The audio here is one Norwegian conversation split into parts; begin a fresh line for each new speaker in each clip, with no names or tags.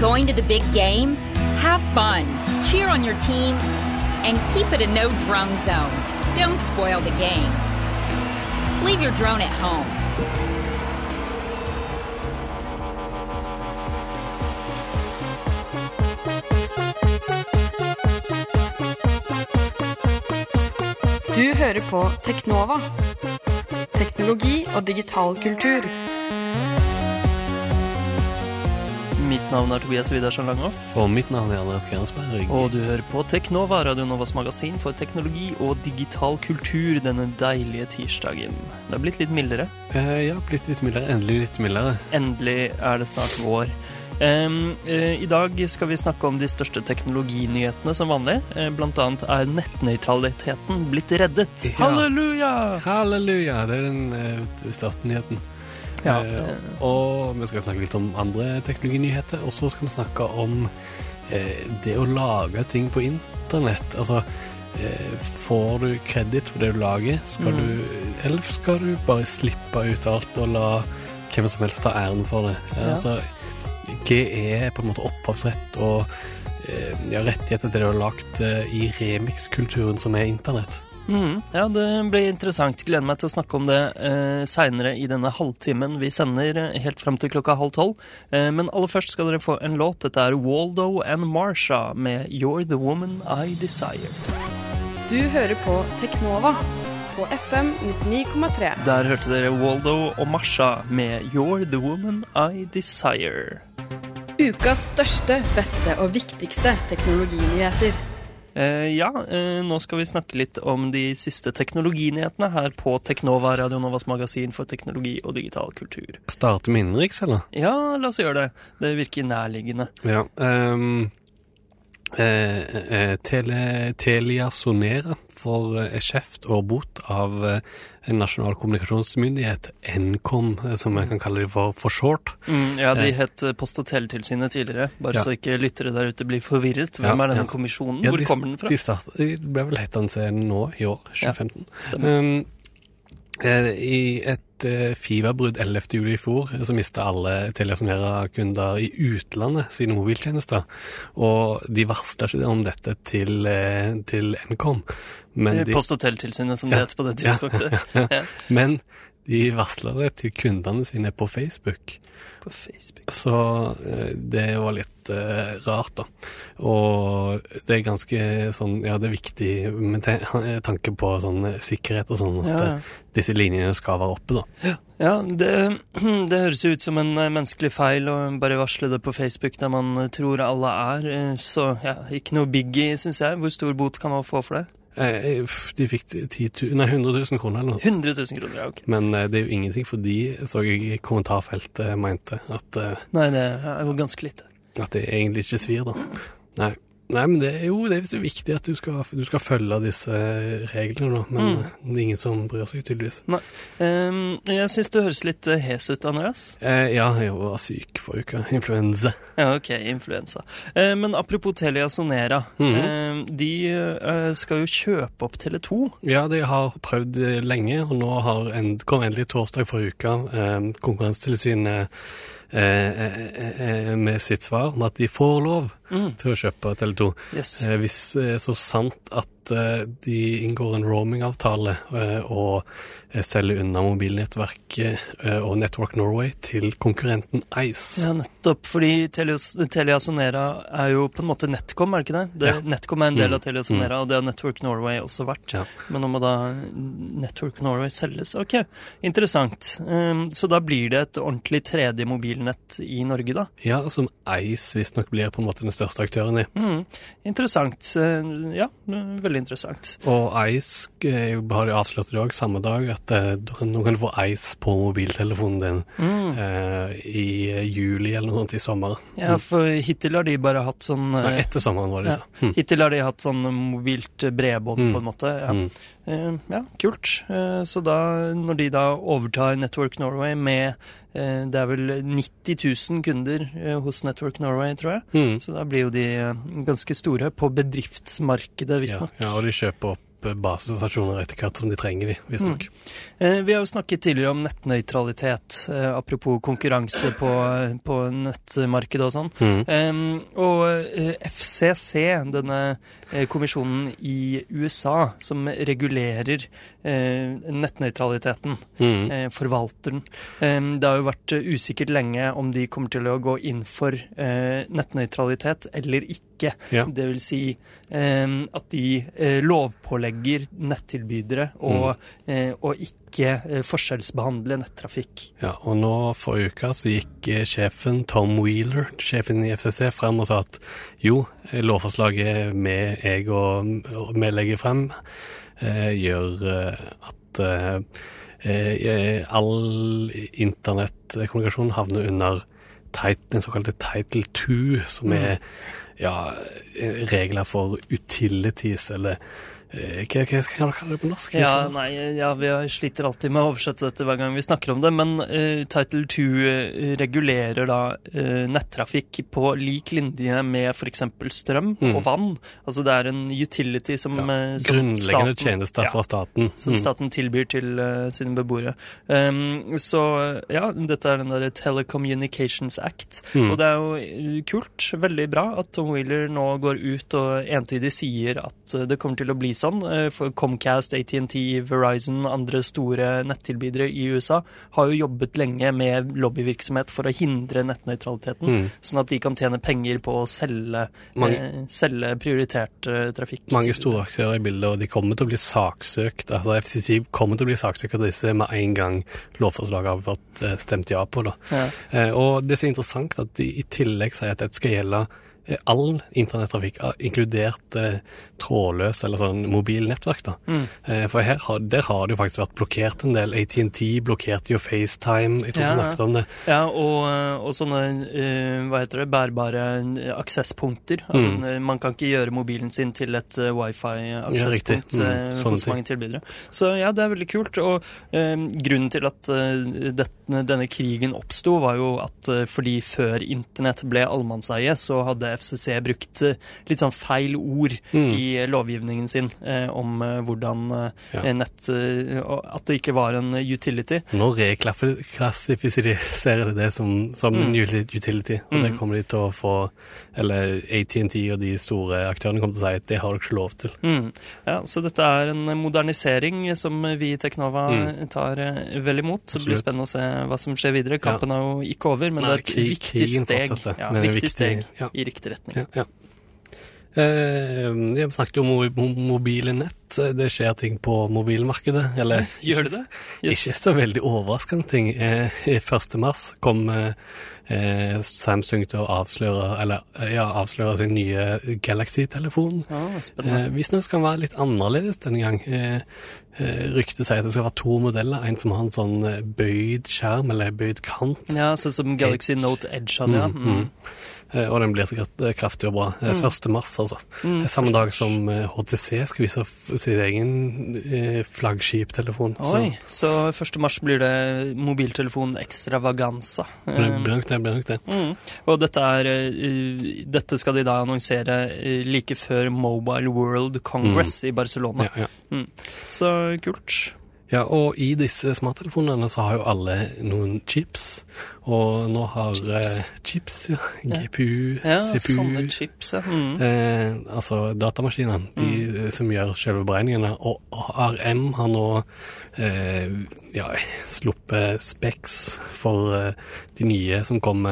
Going to the big game? Have fun, cheer on your team, and keep it a no drone zone. Don't spoil the game. Leave your drone at home.
Du hører på Teknova. Teknologi og digital kultur.
Mitt navn er Tobias Widersen Langhoff,
Og mitt navn er Andreas Grensberg.
og du hører på Teknova, Radio Novas magasin for teknologi og digital kultur denne deilige tirsdagen. Det er blitt litt mildere.
Eh, ja, blitt litt mildere. Endelig litt mildere.
Endelig er det snart vår. Um, uh, I dag skal vi snakke om de største teknologinyhetene som vanlig. Uh, blant annet er nettnøytraliteten blitt reddet.
Ja.
Halleluja!
Halleluja! Det er den uh, største nyheten.
Ja,
Eh, og vi skal snakke litt om andre teknologinyheter. Og så skal vi snakke om eh, det å lage ting på internett. Altså eh, Får du kreditt for det du lager, skal
Mm.
du, eller skal du bare slippe ut alt og la hvem som helst ta æren for det? Eh,
Ja.
Altså, hva er på en måte opphavsrett og eh, ja, rettigheter til det du har lagt eh, i remix-kulturen som er internett.
Mm, ja, det blir interessant. Gleder meg til å snakke om det eh, seinere i denne halvtimen vi sender eh, helt fram til klokka halv tolv. Eh, men aller først skal dere få en låt. Dette er Waldo and Marsha med You're the Woman I Desire.
Du hører på Teknova på FM 99,3.
Der hørte dere Waldo og Marsha med You're the Woman I Desire.
Ukas største, beste og viktigste teknologinyheter.
Eh, ja, eh, nå skal vi snakke litt om de siste teknologinyhetene her på Teknova, Radio Novas magasin for teknologi og digital kultur.
Starte med innenriks, eller?
Ja, la oss gjøre det. Det virker nærliggende.
Ja. ehm, eh, eh, tele, Telia Sonera får eh, kjeft og bot av eh, en nasjonal kommunikasjonsmyndighet, Nkom, eh, som jeg kan kalle det for, for short.
Mm, ja, de
Eh.
het Post- og teletilsynet tidligere, bare
Ja.
så ikke lyttere der ute blir forvirret. Hvem
Ja,
er denne
ja.
kommisjonen? Hvor
de-
kommer den fra?
De, start, de ble vel hetende nå i år, 2015.
Stemmer.
Um, eh, I et eh, fiberbrudd 11. juli i fjor eh, så mista alle telefonerakunder i utlandet sine mobiltjenester. Og de varsla ikke om dette til, eh, til Nkom. Men de,
Post- og teletilsynet, som det
Ja.
het på det
Ja.
ja, Ja.
men de varsla det til kundene sine på Facebook.
På Facebook.
Så eh, det var litt uh, rart, da. Og det er ganske sånn Ja, det er viktig med tanke på sånn eh, sikkerhet og sånn, at
Ja,
ja. disse linjene skal være oppe, da.
ja det, det høres jo ut som en eh, menneskelig feil å bare varsle det på Facebook der man eh, tror alle er. eh, Så ja, ikke noe biggie, syns jeg. Hvor stor bot kan man få for det?
Eh, uff, de fikk 10 000, nei, 100 000 kroner eller noe.
100 000 kroner, ja, ok.
Men eh, det er jo ingenting, for de så jeg i kommentarfeltet mente at, eh,
Nei, det jo ganske lite.
at det egentlig ikke svir, da. Nei. Nei, men det jo det er jo viktig at du skal, du skal følge disse reglene, da. Men
Mm.
det er ingen som bryr seg, tydeligvis.
Um, jeg syns du høres litt eh, hes ut, Andreas.
Eh, ja, jeg var syk forrige uke. Influensa.
Ja, ok, influensa. Eh, men apropos Telia Sonera.
Mhm.
eh, de skal jo kjøpe opp Tele2.
Ja, de har prøvd eh, lenge, og nå har en, kom endelig torsdag forrige uke eh, Konkurransetilsynet eh, med sitt svar om at de får lov
Mm.
til å kjøpe Tele2.
Yes.
Eh, hvis så sant at eh, de inngår en roamingavtale eh, og selger unna mobilnettverket og Network Norway til konkurrenten Ice.
Ja, nettopp. Fordi Telia, Sonera er jo på en måte NetCom, er det ikke det? det
Ja.
NetCom er en del
Mm.
av Telia Sonera, og det har Network Norway også vært.
Ja.
Men nå må da Network Norway selges. Ok, interessant. Um, så da blir det et ordentlig tredje mobilnett i Norge, da.
Ja, som Ice visstnok blir på en måte den største aktøren i.
Mm, interessant. Uh, ja, veldig interessant.
Og Ice jeg har de avslørt i dag, samme dag, at eh, du kan- nå kan du få Ice på mobiltelefonen din
Mm.
eh, i eh, juli eller noe sånt i sommer.
Ja, for hittil har de bare hatt sånn
Nei,
eh,
etter sommeren var det,
ja.
så. Hm.
Hittil har de hatt sånn mobilt bredbånd,
Mm.
på en måte. Ja.
Mm.
Eh, ja, kult. Eh, så da, når de da overtar Network Norway med eh, Det er vel 90 000 kunder eh, hos Network Norway, tror jeg.
Mm.
Så da blir jo de eh, ganske store på bedriftsmarkedet,
Ja,
visstnok.
ja, og de kjøper opp opp basestasjoner etter hvert som de trenger de, visstnok.
Eh, vi har jo snakket tidligere om nettnøytralitet, eh, apropos konkurranse på, på nettmarkedet og sånn.
Mm.
Eh, og eh, FCC, denne eh, kommisjonen i USA som regulerer eh, nettnøytraliteten,
Mm.
eh, forvalter den. Det har jo vært eh, usikkert lenge om de kommer til å gå inn for eh, nettnøytralitet eller ikke.
Ja.
Det vil si eh, at de eh, lovpålegger nettilbydere å, eh, ikke eh, forskjellsbehandle nettrafikk.
Ja, og nå forrige uke så gikk eh, sjefen Tom Wheeler, sjefen i FCC, frem og sa at jo, lovforslaget vi, jeg og, vi legger frem, eh, gjør at all internettkommunikasjon havner under den såkalte Title 2, som er ja, eh, regler for utilities, eller hva, hva skal jeg kalle det på norsk?
Ja, nei, ja, vi sliter alltid med å oversette dette hver gang vi snakker om det, men uh, Title 2 eh, regulerer da uh, nettrafikk på lik linje med f.eks. strøm
Mm.
og vann. Altså det er en utility som,
Ja,
som
Grunnleggende
staten-
tjenester
Ja.
fra staten.
som
Mm.
staten tilbyr til uh, sine beboere. Um, så ja, dette er den derre Telecommunications Act.
Mm.
Og det er jo kult, veldig bra, at Tom Wheeler nå går ut og entydig sier at det kommer til å bli sånn. eh, Comcast, ATNT, Verizon, andre store nettilbydere i USA har jo jobbet lenge med lobbyvirksomhet for å hindre nettnøytraliteten,
Mm.
sånn at de kan tjene penger på å selge,
Mange-
eh, selge prioritert eh, trafikk.
Mange store aktører i bildet, og de kommer til å bli saksøkt. Altså FCC kommer til å bli saksøkt av disse med en gang lovforslaget har fått eh, stemt ja på. Da.
Ja.
Eh, Og det er så interessant at de i tillegg sier at dette skal gjelde all internettrafikk, ah, inkludert eh, trådløs eller sånn mobilnettverk. da.
Mm.
Eh, For her der har det jo faktisk vært blokkert en del. ATNT blokkerte jo FaceTime, jeg tror
Ja,
vi snakket om det.
Ja, og, og sånne uh, hva heter det, bærbare eh, aksesspunkter. Altså,
Mm.
eh, Man kan ikke gjøre mobilen sin til et uh, wifi-aksesspunkt
Ja. Mm,
eh, hos mange tilbydere. Så ja, det er veldig kult. Og eh, grunnen til at eh, dette, denne krigen oppsto, var jo at eh, fordi før internett ble allemannseie, så hadde FCC brukt eh, litt sånn feil ord
Mm.
i lovgivningen sin eh, om eh, hvordan eh,
Ja.
nett eh, At det ikke var en utility.
Nå reklassifiserer de det som, som
Mm.
util- utility, og det
Mm.
kommer de til å få Eller ATNT og de store aktørene kommer til å si at det har dere ikke lov til.
Mm. Ja, så dette er en modernisering som vi i Teknova
Mm.
tar eh, vel imot. Så det blir spennende å se hva som skjer videre. Kampen er jo ikke over, men
Nei,
det er et viktig steg, ja, viktig- steg
ja.
i riktig retning.
Ja, ja. Eh, snakket jo om mo- mo- mobile nett. Det skjer ting på mobilmarkedet. Eller
Gjør det det? Yes.
Ikke så veldig overraskende ting. Eh, 1. mars kom eh, eh, Samsung til å avsløre, eller, eh, ja, avsløre sin nye Galaxy-telefon. Eh,
spennende.
Visstnok skal den være litt annerledes denne gang. Eh, eh, ryktet sier at det skal være to modeller. En som har en sånn eh, bøyd skjerm, eller bøyd kant.
Ja, sånn som Galaxy Note Edge hadde, ja.
Mm, mm. Eh, og den blir sikkert eh, kraftig og bra. Eh, 1. mars, altså.
Mm,
Eh, Samme dag som eh, HTC skal vise sin egen eh, flaggskiptelefon.
Oi, så 1. mars blir det mobiltelefon extravaganza.
det
Eh,
blir nok det. Blir nok det.
Mm. Og dette, er, eh, dette skal de da annonsere eh, like før Mobile World Congress i Barcelona.
Ja, ja.
Så kult.
ja, og i disse smarttelefonene så har jo alle noen chips. Og nå har eh, chips, ja. GPU,
Ja,
CPU
sånne chips, ja. Mm.
Eh, altså datamaskiner, de mm. som gjør selve beregningene. Og ARM har nå eh, ja, sluppet Specs for eh, de nye som kom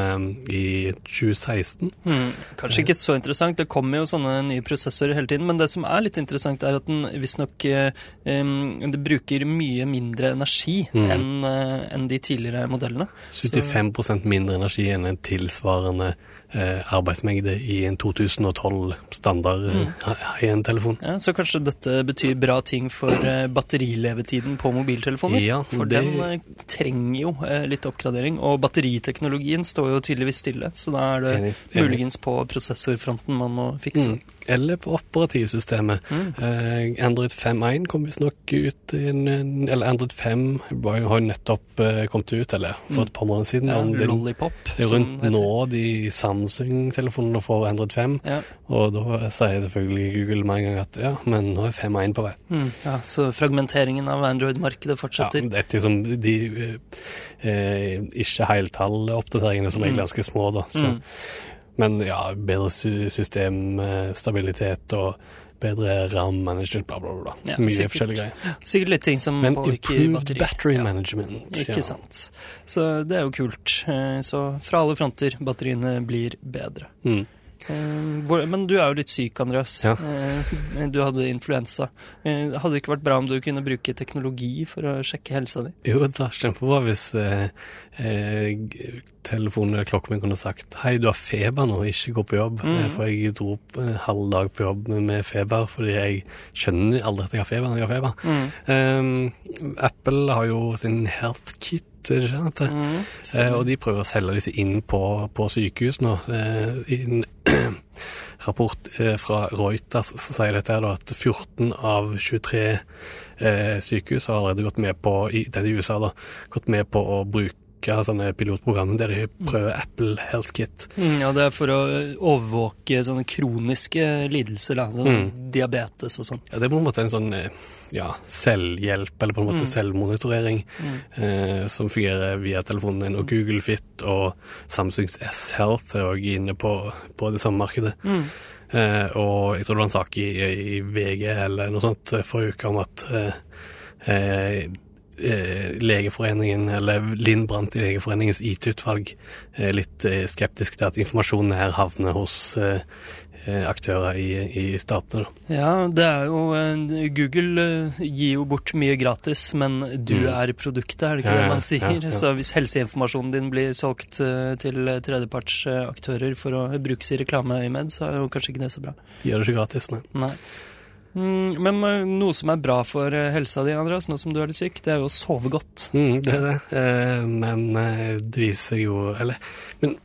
i 2016.
Mm. Kanskje ikke så interessant, det kommer jo sånne nye prosessorer hele tiden, men det som er litt interessant er at den visstnok eh, det bruker mye mindre energi
Mm.
enn eh, enn de tidligere modellene.
75 mindre energi enn en tilsvarende arbeidsmengde i en 2012 standard
Mm.
eh, high-end-telefon.
Ja, så kanskje dette betyr bra ting for eh, batterilevetiden på mobiltelefoner?
Ja,
For
det-
den eh, trenger jo eh, litt oppgradering, og batteriteknologien står jo tydeligvis stille, så da er det
Enig, enig.
muligens på prosessorfronten man må fikse.
Mm. eller på operativsystemet. Mm. Android 5.1 kom visstnok ut en, Eller Android 5 var har jo nettopp eh, kommet ut, eller for et par måneder siden.
Ja, Lollipop.
det er rundt nå de Samsung-telefonene får Android 5,
Ja.
og da sier selvfølgelig Google med en gang at ja, men nå er 5.1 på vei.
Mm, ja, så fragmenteringen av Android-markedet fortsetter?
Ja, det er liksom de eh, eh, ikke heltalloppdateringene som som er
Mm.
ganske små, da. Så.
Mm.
Men ja, bedre sy systemstabilitet og bedre RAM-management, bla, bla, bla.
Ja,
Mye
sikkert.
forskjellige greier.
Sikkert litt ting som
Men improved
batteri.
battery
Ja.
management.
Ikke
ja.
sant. Så det er jo kult. Eh, Så fra alle fronter, batteriene blir bedre.
Mm.
Eh, hvor- Men du er jo litt syk, Andreas.
Ja.
Eh, Du hadde influensa. Eh, Hadde det ikke vært bra om du kunne bruke teknologi for å sjekke helsa di?
Jo, det hadde kjempebra hvis eh, eh, telefonen eller klokken min kunne sagt Hei, du har feber nå, ikke gå på jobb. Eh, For jeg dro opp en halv dag på jobb med, feber fordi jeg skjønner aldri at jeg har feber når jeg har feber.
Mm.
Eh, Apple har jo sin health kit, er det?
Mm.
Eh, og de prøver å selge disse inn på, på sykehus nå. Eh, I en rapport eh, fra Reuters sier dette her da at 14 av 23 eh, sykehus har allerede gått med på, i, det er i USA da, gått med på å bruke sånne pilotprogram der de prøver Apple Health Kit.
Mm, ja, det er for å overvåke sånne kroniske lidelser, da, sånn
Mm.
diabetes og sånn.
Ja, det er på en måte en sånn eh, ja, selvhjelp, eller på en måte
Mm.
selvmonitorering,
Mm.
eh, som fungerer via telefonen din. Og Google Fit og Samsungs S-Health er også inne på, på det samme markedet.
Mm.
Eh, og jeg tror det var en sak i, i VG eller noe sånt eh, forrige uke om at eh, eh, eh, Legeforeningen, eller Linn Brandt i Legeforeningens IT-utvalg, er litt eh, skeptisk til at informasjonen her havner hos eh, eh, aktører i, i statene.
Ja, det er jo eh, Google eh, gir jo bort mye gratis, men du
Mm.
er produktet, er det ikke
Ja,
det man sier?
ja, ja.
Så hvis helseinformasjonen din blir solgt eh, til tredjepartsaktører for å brukes i reklameøyemed, så er jo kanskje ikke det så bra.
De gjør det ikke gratis, nei.
Nei. Mm, men eh, noe som er bra for eh, helsa di, Andreas, nå som du er litt syk, det er jo å sove godt.
Mm, det er det. Eh, men det viser jo Eller Men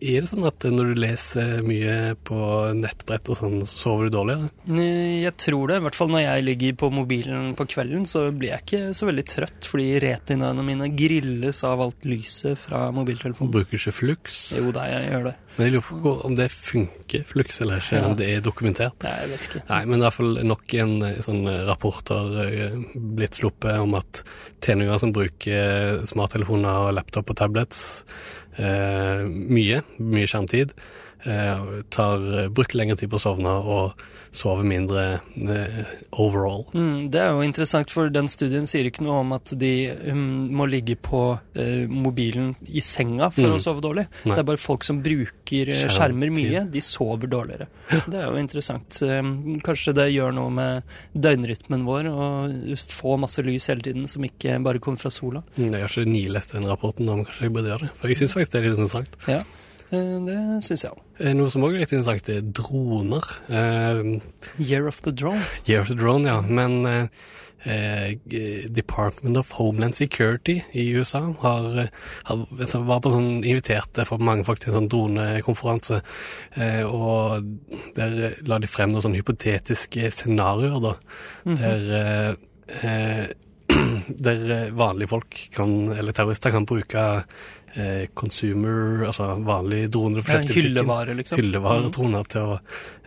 er det sånn at når du leser mye på nettbrett og sånn, så sover du dårligere?
Eh, Jeg tror det. I hvert fall når jeg ligger på mobilen på kvelden, så blir jeg ikke så veldig trøtt, fordi retinaene mine grilles av alt lyset fra mobiltelefonen.
Du bruker ikke flux?
Jo da, jeg gjør det.
Men jeg lurer på om det funker, flux, eller ikke,
Ja.
om det er dokumentert.
Nei, jeg vet ikke.
Nei, men i hvert fall nok en eh, sånn eh, rapport har blitt sluppet om at tenåringer som bruker smarttelefoner og laptop og tablets mye, mye skjermtid, eh, tar, bruker lengre tid på å sovne og sover mindre eh, overall.
Mm, det er jo interessant, for den studien sier ikke noe om at de um, må ligge på eh, mobilen i senga for
Mm.
å sove dårlig.
Nei.
Det er bare folk som bruker eh, skjermer mye, de sover dårligere. Det er jo interessant. Kanskje det gjør noe med døgnrytmen vår å få masse lys hele tiden som ikke bare kommer fra sola.
Jeg har ikke nilest den rapporten, om kanskje jeg burde gjøre det. For jeg syns faktisk det er litt interessant.
Ja, eh, det syns jeg òg.
Eh, Noe som også er litt interessant, er droner. Eh,
Year of the Drone.
Year of the Drone, ja. Men eh, eh, Department of Homeland Security i USA har, eh, har var på sånn inviterte for mange folk til en sånn dronekonferanse. Eh, og der eh, la de frem noen sånne hypotetiske scenarioer, da.
Mhm.
Der eh, eh, der eh, vanlige folk kan, eller terrorister kan bruke eh, consumer, altså vanlige droner får
Ja,
kjøpt i
hyllevare, liksom.
Hyllevaredroner til å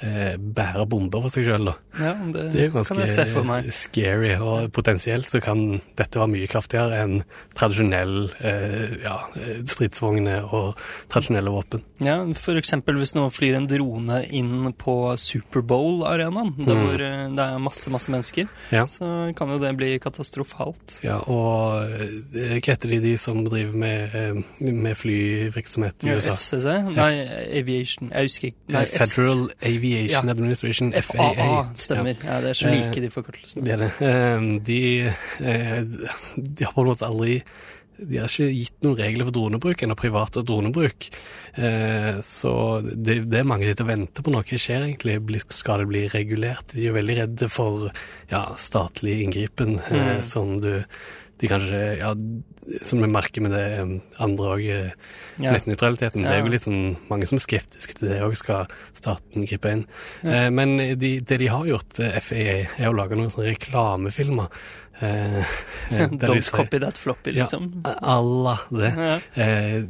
eh, bære bomber for seg sjøl, da.
Ja, det,
Det er jo ganske scary, og potensielt så kan dette være mye kraftigere enn tradisjonell eh, ja, eh, stridsvogner og tradisjonelle våpen.
Ja, for eksempel hvis noen flyr en drone inn på Superbowl-arenaen,
Mm.
hvor eh, det er masse, masse mennesker,
Ja.
så kan jo det bli katastrofalt.
Ja, og hva heter de, de som driver med, eh, med flyvirksomhet i USA?
FCC? Nei, Aviation. Jeg husker ikke. Nei,
Federal Federal Aviation
Ja.
Administration,
FAA.
FAA.
Stemmer. Ja, det er så
Eh,
like de forkortelsene.
Det er det. Eh, De, eh, de har på en måte aldri de har ikke gitt noen regler for dronebruk ennå, privat og dronebruk. Eh, så det, det er mange som sitter og venter på noe skjer egentlig. Skal det bli regulert? De er veldig redde for ja, statlig inngripen, eh,
Mm.
som du de kanskje Ja, som vi merker med det andre òg,
Ja.
nettnøytraliteten. Det er jo litt sånn mange som er skeptiske til det òg, skal staten gripe inn. Eh, men de, det de har gjort, eh, FAA, er å lage noen sånne reklamefilmer. De
Don't copy that floppy,
Ja,
liksom.
alla det.
Ja.
Eh,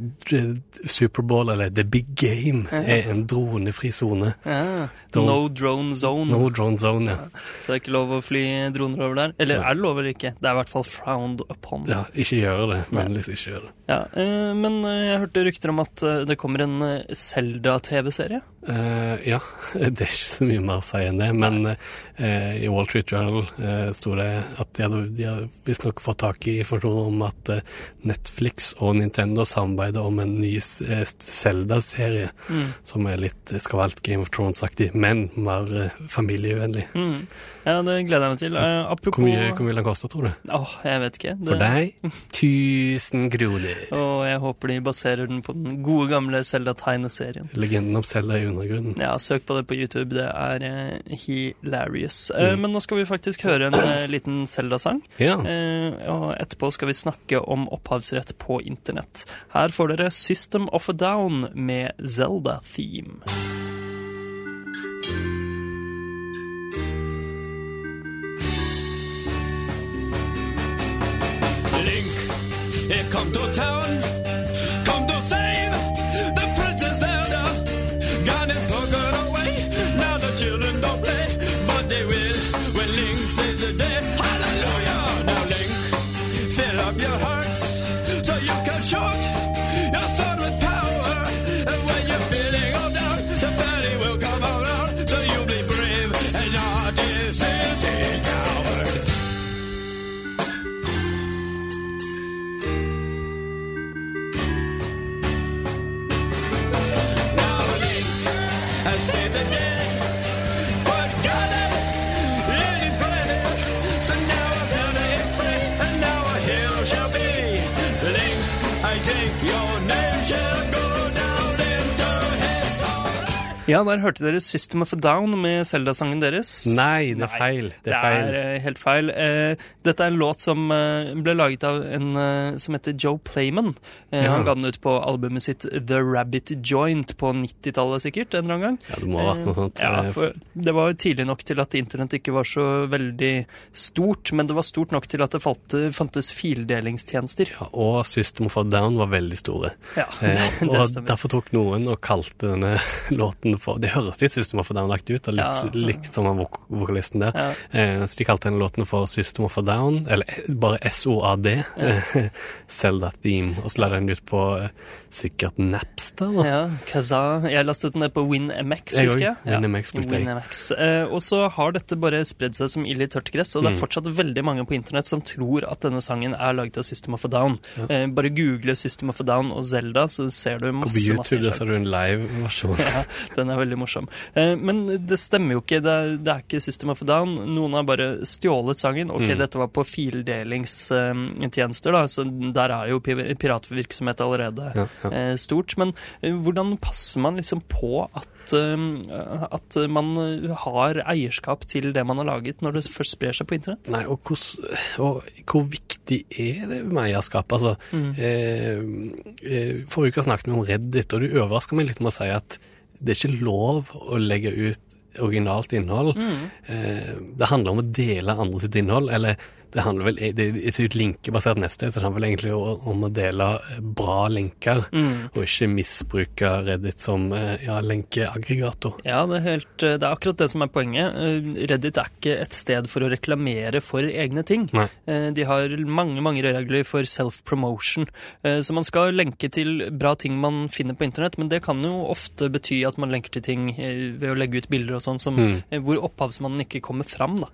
Superbowl, eller The Big Game, er en dronefri sone.
Ja. No drone zone.
No drone zone, ja.
Så det er ikke lov å fly droner over der. Eller
Ja.
er det lov eller ikke? Det er i hvert fall frowned upon.
ja. Ikke gjøre det, men liksom ikke gjøre det.
Ja, eh, men jeg hørte rykter om at det kommer en Zelda-TV-serie.
Eh, ja, det er ikke så mye mer å si enn det, men eh, i Wall Street Journal uh, sto det at de hadde, de har visstnok fått tak i informasjon om at eh, Netflix og Nintendo samarbeider om en ny uh, Zelda-serie,
Mm.
som er litt skal være alt Game of Thrones-aktig, men mer eh, familievennlig.
Mm. Ja, det gleder jeg meg til. Uh, apropos
Hvor mye, hvor mye vil den koste, tror du?
Åh, jeg vet ikke.
For deg 1000 kroner.
Og jeg håper de baserer den på den gode, gamle Zelda-tegneserien.
Legenden om Zelda i undergrunnen.
Ja, søk på det på YouTube. Det er uh, hilarious. Eh, Men nå skal vi faktisk høre en eh, liten Zelda-sang.
Ja.
Eh, og etterpå skal vi snakke om opphavsrett på internett. Her får dere System of a Down med Zelda Theme.
Link, it come to town,
Ja, der hørte dere System of a Down med Zelda-sangen deres.
Nei, det er
Nei,
feil. Det er feil.
er eh, helt feil. Eh, dette er en låt som eh, ble laget av en som heter Joe Playman.
Ja.
Han ga den ut på albumet sitt The Rabbit Joint på 90-tallet sikkert, en eller annen gang.
Ja, det må ha vært noe sånt.
Ja, for det var tidlig nok til at internett ikke var så veldig stort, men det var stort nok til at det fantes fildelingstjenester.
Ja, og System of a Down var veldig store.
Ja,
det,
det
og
stemmer.
derfor tok noen og kalte denne låten for Det høres litt System of a Down-aktig ut, og litt,
Ja.
likt som han vok vokalisten der.
Ja.
Eh, så de kalte denne låten for System of a Down, eller eh, bare SOAD, eh, Zelda Theme. Og så la den ut på eh, sikkert Napster, da.
Ja, Kazaa. Jeg lastet den ned på WinMX,
Jeg
husker jeg.
WinMX brukte.
WinMX. Eh, og så har dette bare spredd seg som ild i tørt gress, og det er
Mm.
fortsatt veldig mange på internett som tror at denne sangen er laget av System of a Down. Eh, bare google System of a Down og Zelda, så ser du masse,
på YouTube,
masse
ser du en live-versjon.
Ja, den er veldig morsom. Eh, men det stemmer jo ikke. Det er, det er ikke System of a Down. Noen har bare stjålet sangen. Ok,
Mm.
dette var på fildelingstjenester, da, så der er jo piratvirksomhet allerede
Ja, ja.
eh, stort. Men eh, hvordan passer man liksom på at, at man har eierskap til det man har laget, når det først sprer seg på internett?
Nei, og, hvordan, og hvor viktig er det med eierskap? Altså,
Mm.
eh, forrige uke snakket vi om Reddit, og du overrasker meg litt med å si at det er ikke lov å legge ut originalt innhold.
Mm.
Eh, det handler om å dele andre sitt innhold, eller det handler vel det er et linkebasert nettsted, så det handler vel egentlig om å dele eh, bra lenker,
Mm.
og ikke misbruke Reddit som eh, ja, lenkeaggregator.
Ja, det er, helt, eh, det er akkurat det som er poenget. Reddit er ikke et sted for å reklamere for egne ting.
Nei.
De har mange mange regler for self-promotion. Så man skal lenke til bra ting man finner på internett, men det kan jo ofte bety at man lenker til ting ved å legge ut bilder og sånn som
Mm.
hvor opphavsmannen ikke kommer fram. Da.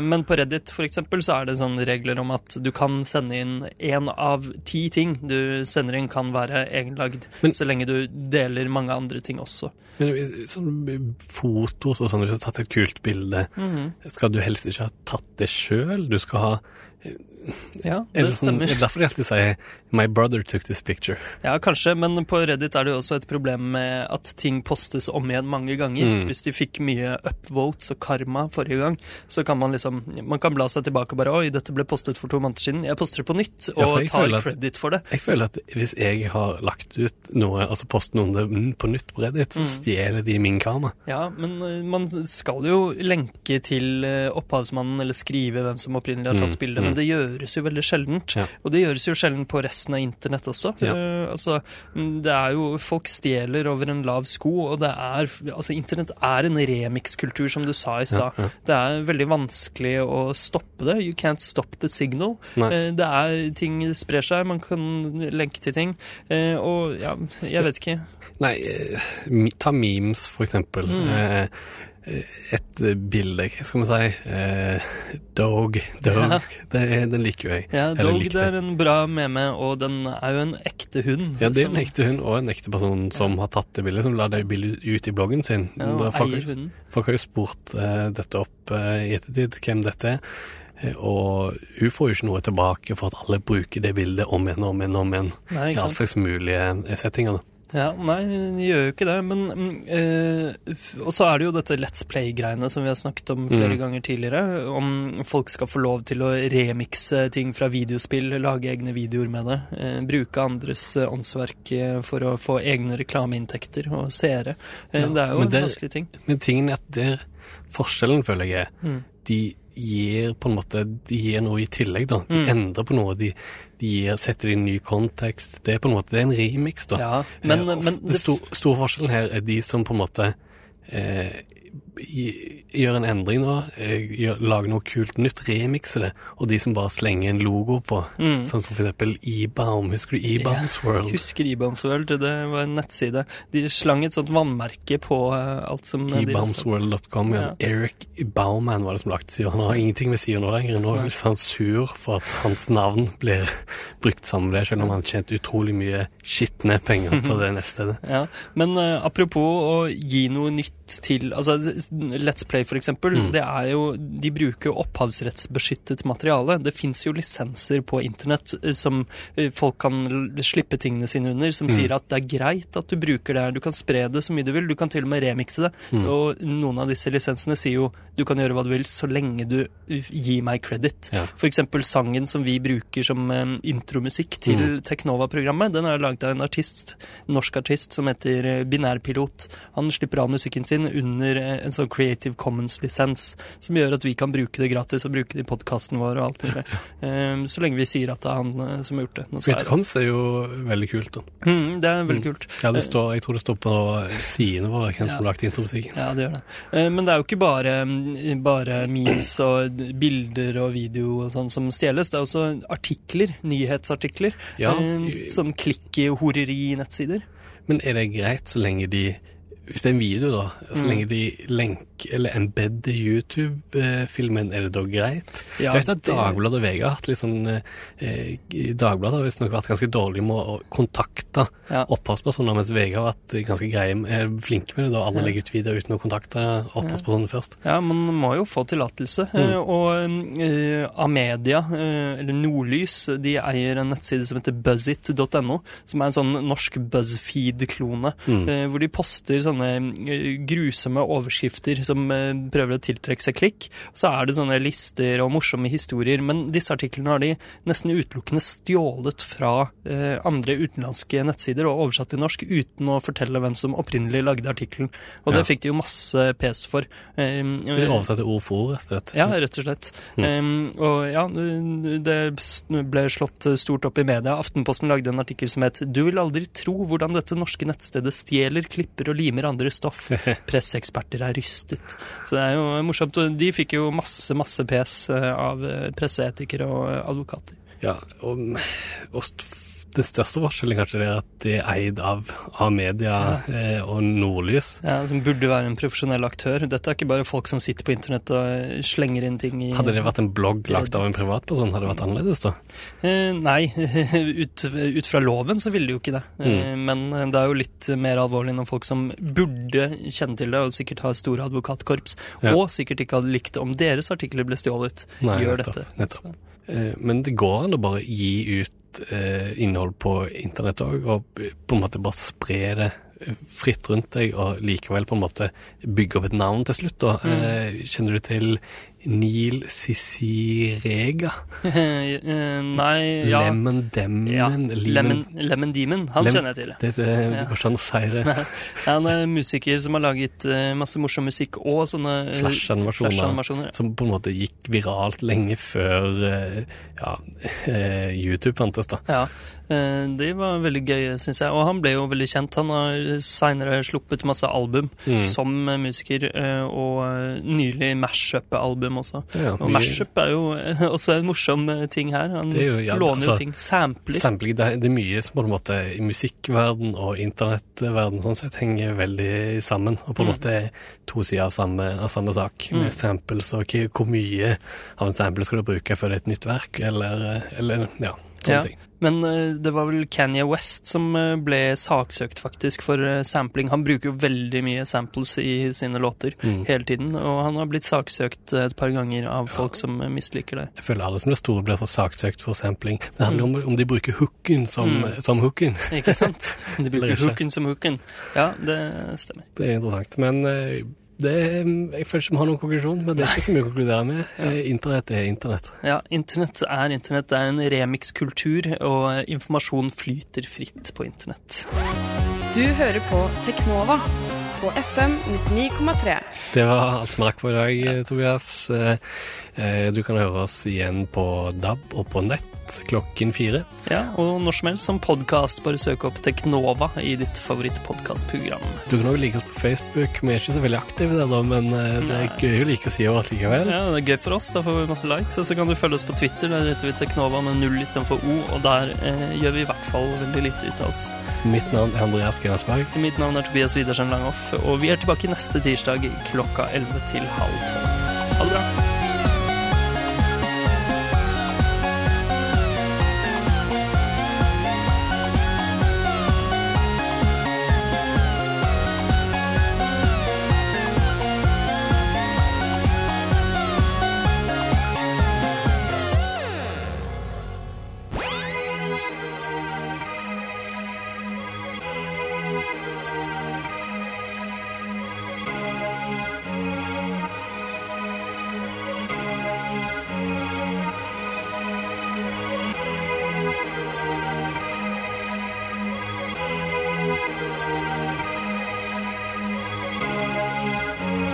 Men på Reddit for eksempel, så er det sånne regler om at du kan sende inn én av ti ting du sender inn, kan være egenlagd,
Men-
så lenge du deler mange andre ting også.
Men sånn fotos og sånn, hvis du har tatt et kult bilde,
Mhm.
skal du helst ikke ha tatt det sjøl? Du skal ha
Ja, det
sånn,
stemmer.
det er derfor de alltid sier 'my brother took this picture'.
Ja, kanskje, men på Reddit er det jo også et problem med at ting postes om igjen mange ganger.
Mm.
Hvis de fikk mye upvotes og karma forrige gang, så kan man liksom Man kan bla seg tilbake og bare Oi, dette ble postet for to måneder siden. Jeg poster det på nytt, og
ja,
tar
at-
credit for det.
Jeg føler at hvis jeg har lagt ut noe, altså postet noe om det på nytt på Reddit,
Mm.
stjeler de min karma.
Ja, men eh, man skal jo lenke til eh, opphavsmannen eller skrive hvem som opprinnelig har tatt
Mm,
bildet. Men det gjøres jo veldig sjeldent.
Ja.
Og det gjøres jo sjelden på resten av internett også.
Ja.
Uh, altså, mm, det er jo Folk stjeler over en lav sko, og det er Altså, internett er en remix-kultur, som du sa i stad.
Ja.
Det er veldig vanskelig å stoppe det. You can't stop the signal. Eh, det er Ting sprer seg, man kan lenke til ting. Uh, og ja, jeg vet ikke.
Nei, ta memes, for eksempel.
Mm.
Eh, et eh, bilde, skal vi si? Eh, dog, dog.
Ja.
Det, den liker jo jeg.
Ja,
Eller
Dog
likte.
er en bra meme, og den er jo en ekte hund.
Ja, det er
som-
en ekte hund og en ekte person som har tatt det bildet, som la det bildet ut i bloggen sin.
Ja, og
folk,
eier hunden.
folk har jo spurt eh, dette opp eh, i ettertid, hvem dette er. Eh, Og hun får jo ikke noe tilbake for at alle bruker det bildet om igjen og om igjen. om igjen.
Nei,
I
sant?
slags mulige settinger. da.
Ja, nei, de gjør jo ikke det, men eh, Og så er det jo dette Let's Play-greiene som vi har snakket om flere
Mm.
ganger tidligere. Om folk skal få lov til å remikse ting fra videospill, lage egne videoer med det. Øh, bruke andres eh, åndsverk for å få egne reklameinntekter og seere.
Ja,
det er jo en
det-
vanskelig ting.
Men tingen er at der forskjellen, føler jeg, er
Mm.
de gir på en måte De gir noe i tillegg, da. De
Mm.
endrer på noe. De, de gir, setter det i en ny kontekst. Det er på en måte det er en remix, da.
Ja, men,
Eh,
men
det sto, store forskjellen her er de som på en måte eh, gjør en endring nå, eh, gjør, lager noe kult nytt, remikse det, og de som bare slenger en logo på,
Mm.
sånn som eksempel E-Baum. Husker du E-Baums World?
Husker Ebombs World, det var en nettside. De slang et sånt vannmerke på eh, alt som lastet.
ebaumsworld.com. Ja. Eric Bauman var det som lagde sida. Han har ingenting med sida nå lenger. Nå er han sur for at hans navn blir brukt sammen med det, selv om han tjente utrolig mye skitne penger på det nettstedet.
Ja, men uh, apropos å gi noe nytt til altså Let's Play for eksempel,
Mm.
det er jo de bruker jo opphavsrettsbeskyttet materiale. Det fins jo lisenser på internett eh, som eh, folk kan slippe tingene sine under, som
Mm.
sier at det er greit at du bruker det her. Du kan spre det så mye du vil, du kan til og med remikse det.
Mm.
Og noen av disse lisensene sier jo du kan gjøre hva du vil så lenge du eh, gir meg credit.
Ja.
Eksempel sangen som vi bruker som intromusikk til
Mm.
Teknova-programmet, den er laget av en artist, norsk artist som heter Binærpilot. Han slipper av musikken sin under en sånn Creative Commons-lisens, som gjør at vi kan bruke det gratis og bruke det i podkasten vår og alt mulig. Um, så lenge vi sier at det er han eh, som har gjort det.
Bitcoms er jo veldig kult, da.
Mm, det er veldig
Mm.
kult.
Ja, det står, jeg tror det står på sidene våre hvem som har lagt intromusikken.
Ja, det gjør det. Eh, Men det er jo ikke bare, mm, bare memes og bilder og video og sånn som stjeles. Det er også artikler, nyhetsartikler.
Ja,
Eh, Sånn klikk-horeri-nettsider.
Men er det greit så lenge de Hvis det er en video, da, så
Mm.
lenge de lenker eller embedder YouTube-filmen, er det da greit?
Ja,
jeg vet at
det-
Dagbladet og VG har hatt litt sånn eh, i Dagbladet har visstnok vært ganske dårlig med å kontakte
Ja.
opphavspersoner, mens VG har vært ganske greie, er flinke med det. da Alle
Ja.
legger ut videoer uten å kontakte opphavspersonen først.
Ja, man må jo få tillatelse.
Mm.
Eh, Og eh, Amedia, eh, eller Nordlys, de eier en nettside som heter buzzit.no, som er en sånn norsk BuzzFeed-klone,
Mm.
eh, hvor de poster sånne eh, grusomme overskrifter som eh, prøver å tiltrekke seg klikk. Så er det sånne lister og morsomme historier, men disse artiklene har de nesten utelukkende stjålet fra eh, andre utenlandske nettsider og oversatt til norsk uten å fortelle hvem som opprinnelig lagde artikkelen. Og
Ja.
det fikk de jo masse pes for. Eh,
De oversatte ord for ord, rett og slett.
ja, rett og slett.
Mm.
Um, og ja, det ble slått stort opp i media. Aftenposten lagde en artikkel som het 'Du vil aldri tro hvordan dette norske nettstedet stjeler, klipper og limer andre stoff'. Presseeksperter er rystet. Så det er jo morsomt. Og de fikk jo masse, masse pes eh, av eh, presseetikere og eh, advokater.
Ja, og, og den største forskjellen kanskje er at det er eid av, av media eh, og Nordlys.
Ja, Som burde være en profesjonell aktør. Dette er ikke bare folk som sitter på internett og eh, slenger inn ting i
Hadde det vært en blogg lagt av en privatperson, hadde det vært annerledes da?
Eh, nei, ut, ut fra loven så ville det jo ikke det. Eh, men det er jo litt mer alvorlig når folk som burde kjenne til det, og sikkert har store advokatkorps,
Ja.
og sikkert ikke hadde likt om deres artikler ble stjålet,
Nei,
gjør
nettopp,
dette.
nettopp. Eh, Men det går an å bare gi ut eh, innhold på internett òg, og på en måte bare spre det eh, fritt rundt deg, og likevel på en måte bygge opp et navn til slutt. Eh, Kjenner du til Neil Cicirega.
Eh, Nei, ja.
Lemon Demon?
ja.
Lemon-
Lemon, Demon, han
Lem-
kjenner jeg til.
Det, det, det går ikke an å si det.
Han er musiker som har laget eh, masse morsom musikk og sånne eh,
Flash-animasjoner.
flash-animasjoner, ja.
Som på en måte gikk viralt lenge før ja, YouTube fantes, da.
Ja, de var veldig gøy, syns jeg. Og han ble jo veldig kjent. Han har seinere sluppet masse album
Mm.
som musiker, og nylig Mashup-album også.
Ja,
Og Mashup er jo eh, også en morsom eh, ting her. Han
jo- ja,
låner
altså,
jo ting. Sampler.
Sampling, det, er- det er mye som på en måte i musikkverden og internettverden sånn sett henger veldig sammen, og på en
Mm.
måte to sider av samme, av samme sak,
Mm.
med samples og hvor mye av en sample skal du bruke før det er et nytt verk, eller, eller ja, sånne
Ja.
ting.
Men eh, det var vel Kanye West som eh, ble saksøkt faktisk for eh, sampling. Han bruker jo veldig mye samples i sine låter
Mm.
hele tiden, og han har blitt saksøkt et par ganger av folk som eh, misliker det.
Jeg føler alle som blir store blir så saksøkt for sampling. Det handler om om de bruker hooken som,
Mm.
som hooken.
Ikke sant? De bruker hooken som hooken. Ja, det stemmer.
Det er interessant. Men det, jeg føler ikke vi har noen konklusjon, men det er ikke så mye å konkludere med. Eh, Internett er internett.
Ja, internett er internett. Det er en remix-kultur, og informasjon flyter fritt på internett.
Du hører på Teknova på FM 99,3.
Det var alt vi rakk for i dag, Tobias. Eh, eh, Du kan høre oss igjen på DAB og på nett klokken fire.
Ja, og når som helst som podkast, bare søk opp Teknova i ditt favorittpodkastprogram.
Du kan også like oss på Facebook. Vi er ikke så veldig aktive der, da, men eh, det er gøy å like sida vår likevel.
Ja, det er gøy for oss. Da får vi masse likes. Og så kan du følge oss på Twitter. Der heter vi Teknova med null istedenfor O, og der eh, gjør vi i hvert fall veldig lite ut av oss.
Mitt navn er Andreas Grenasberg.
Mitt navn er Tobias Widersen Langhoff, og vi er tilbake neste tirsdag klokka 11 til halv 12. Ha det bra.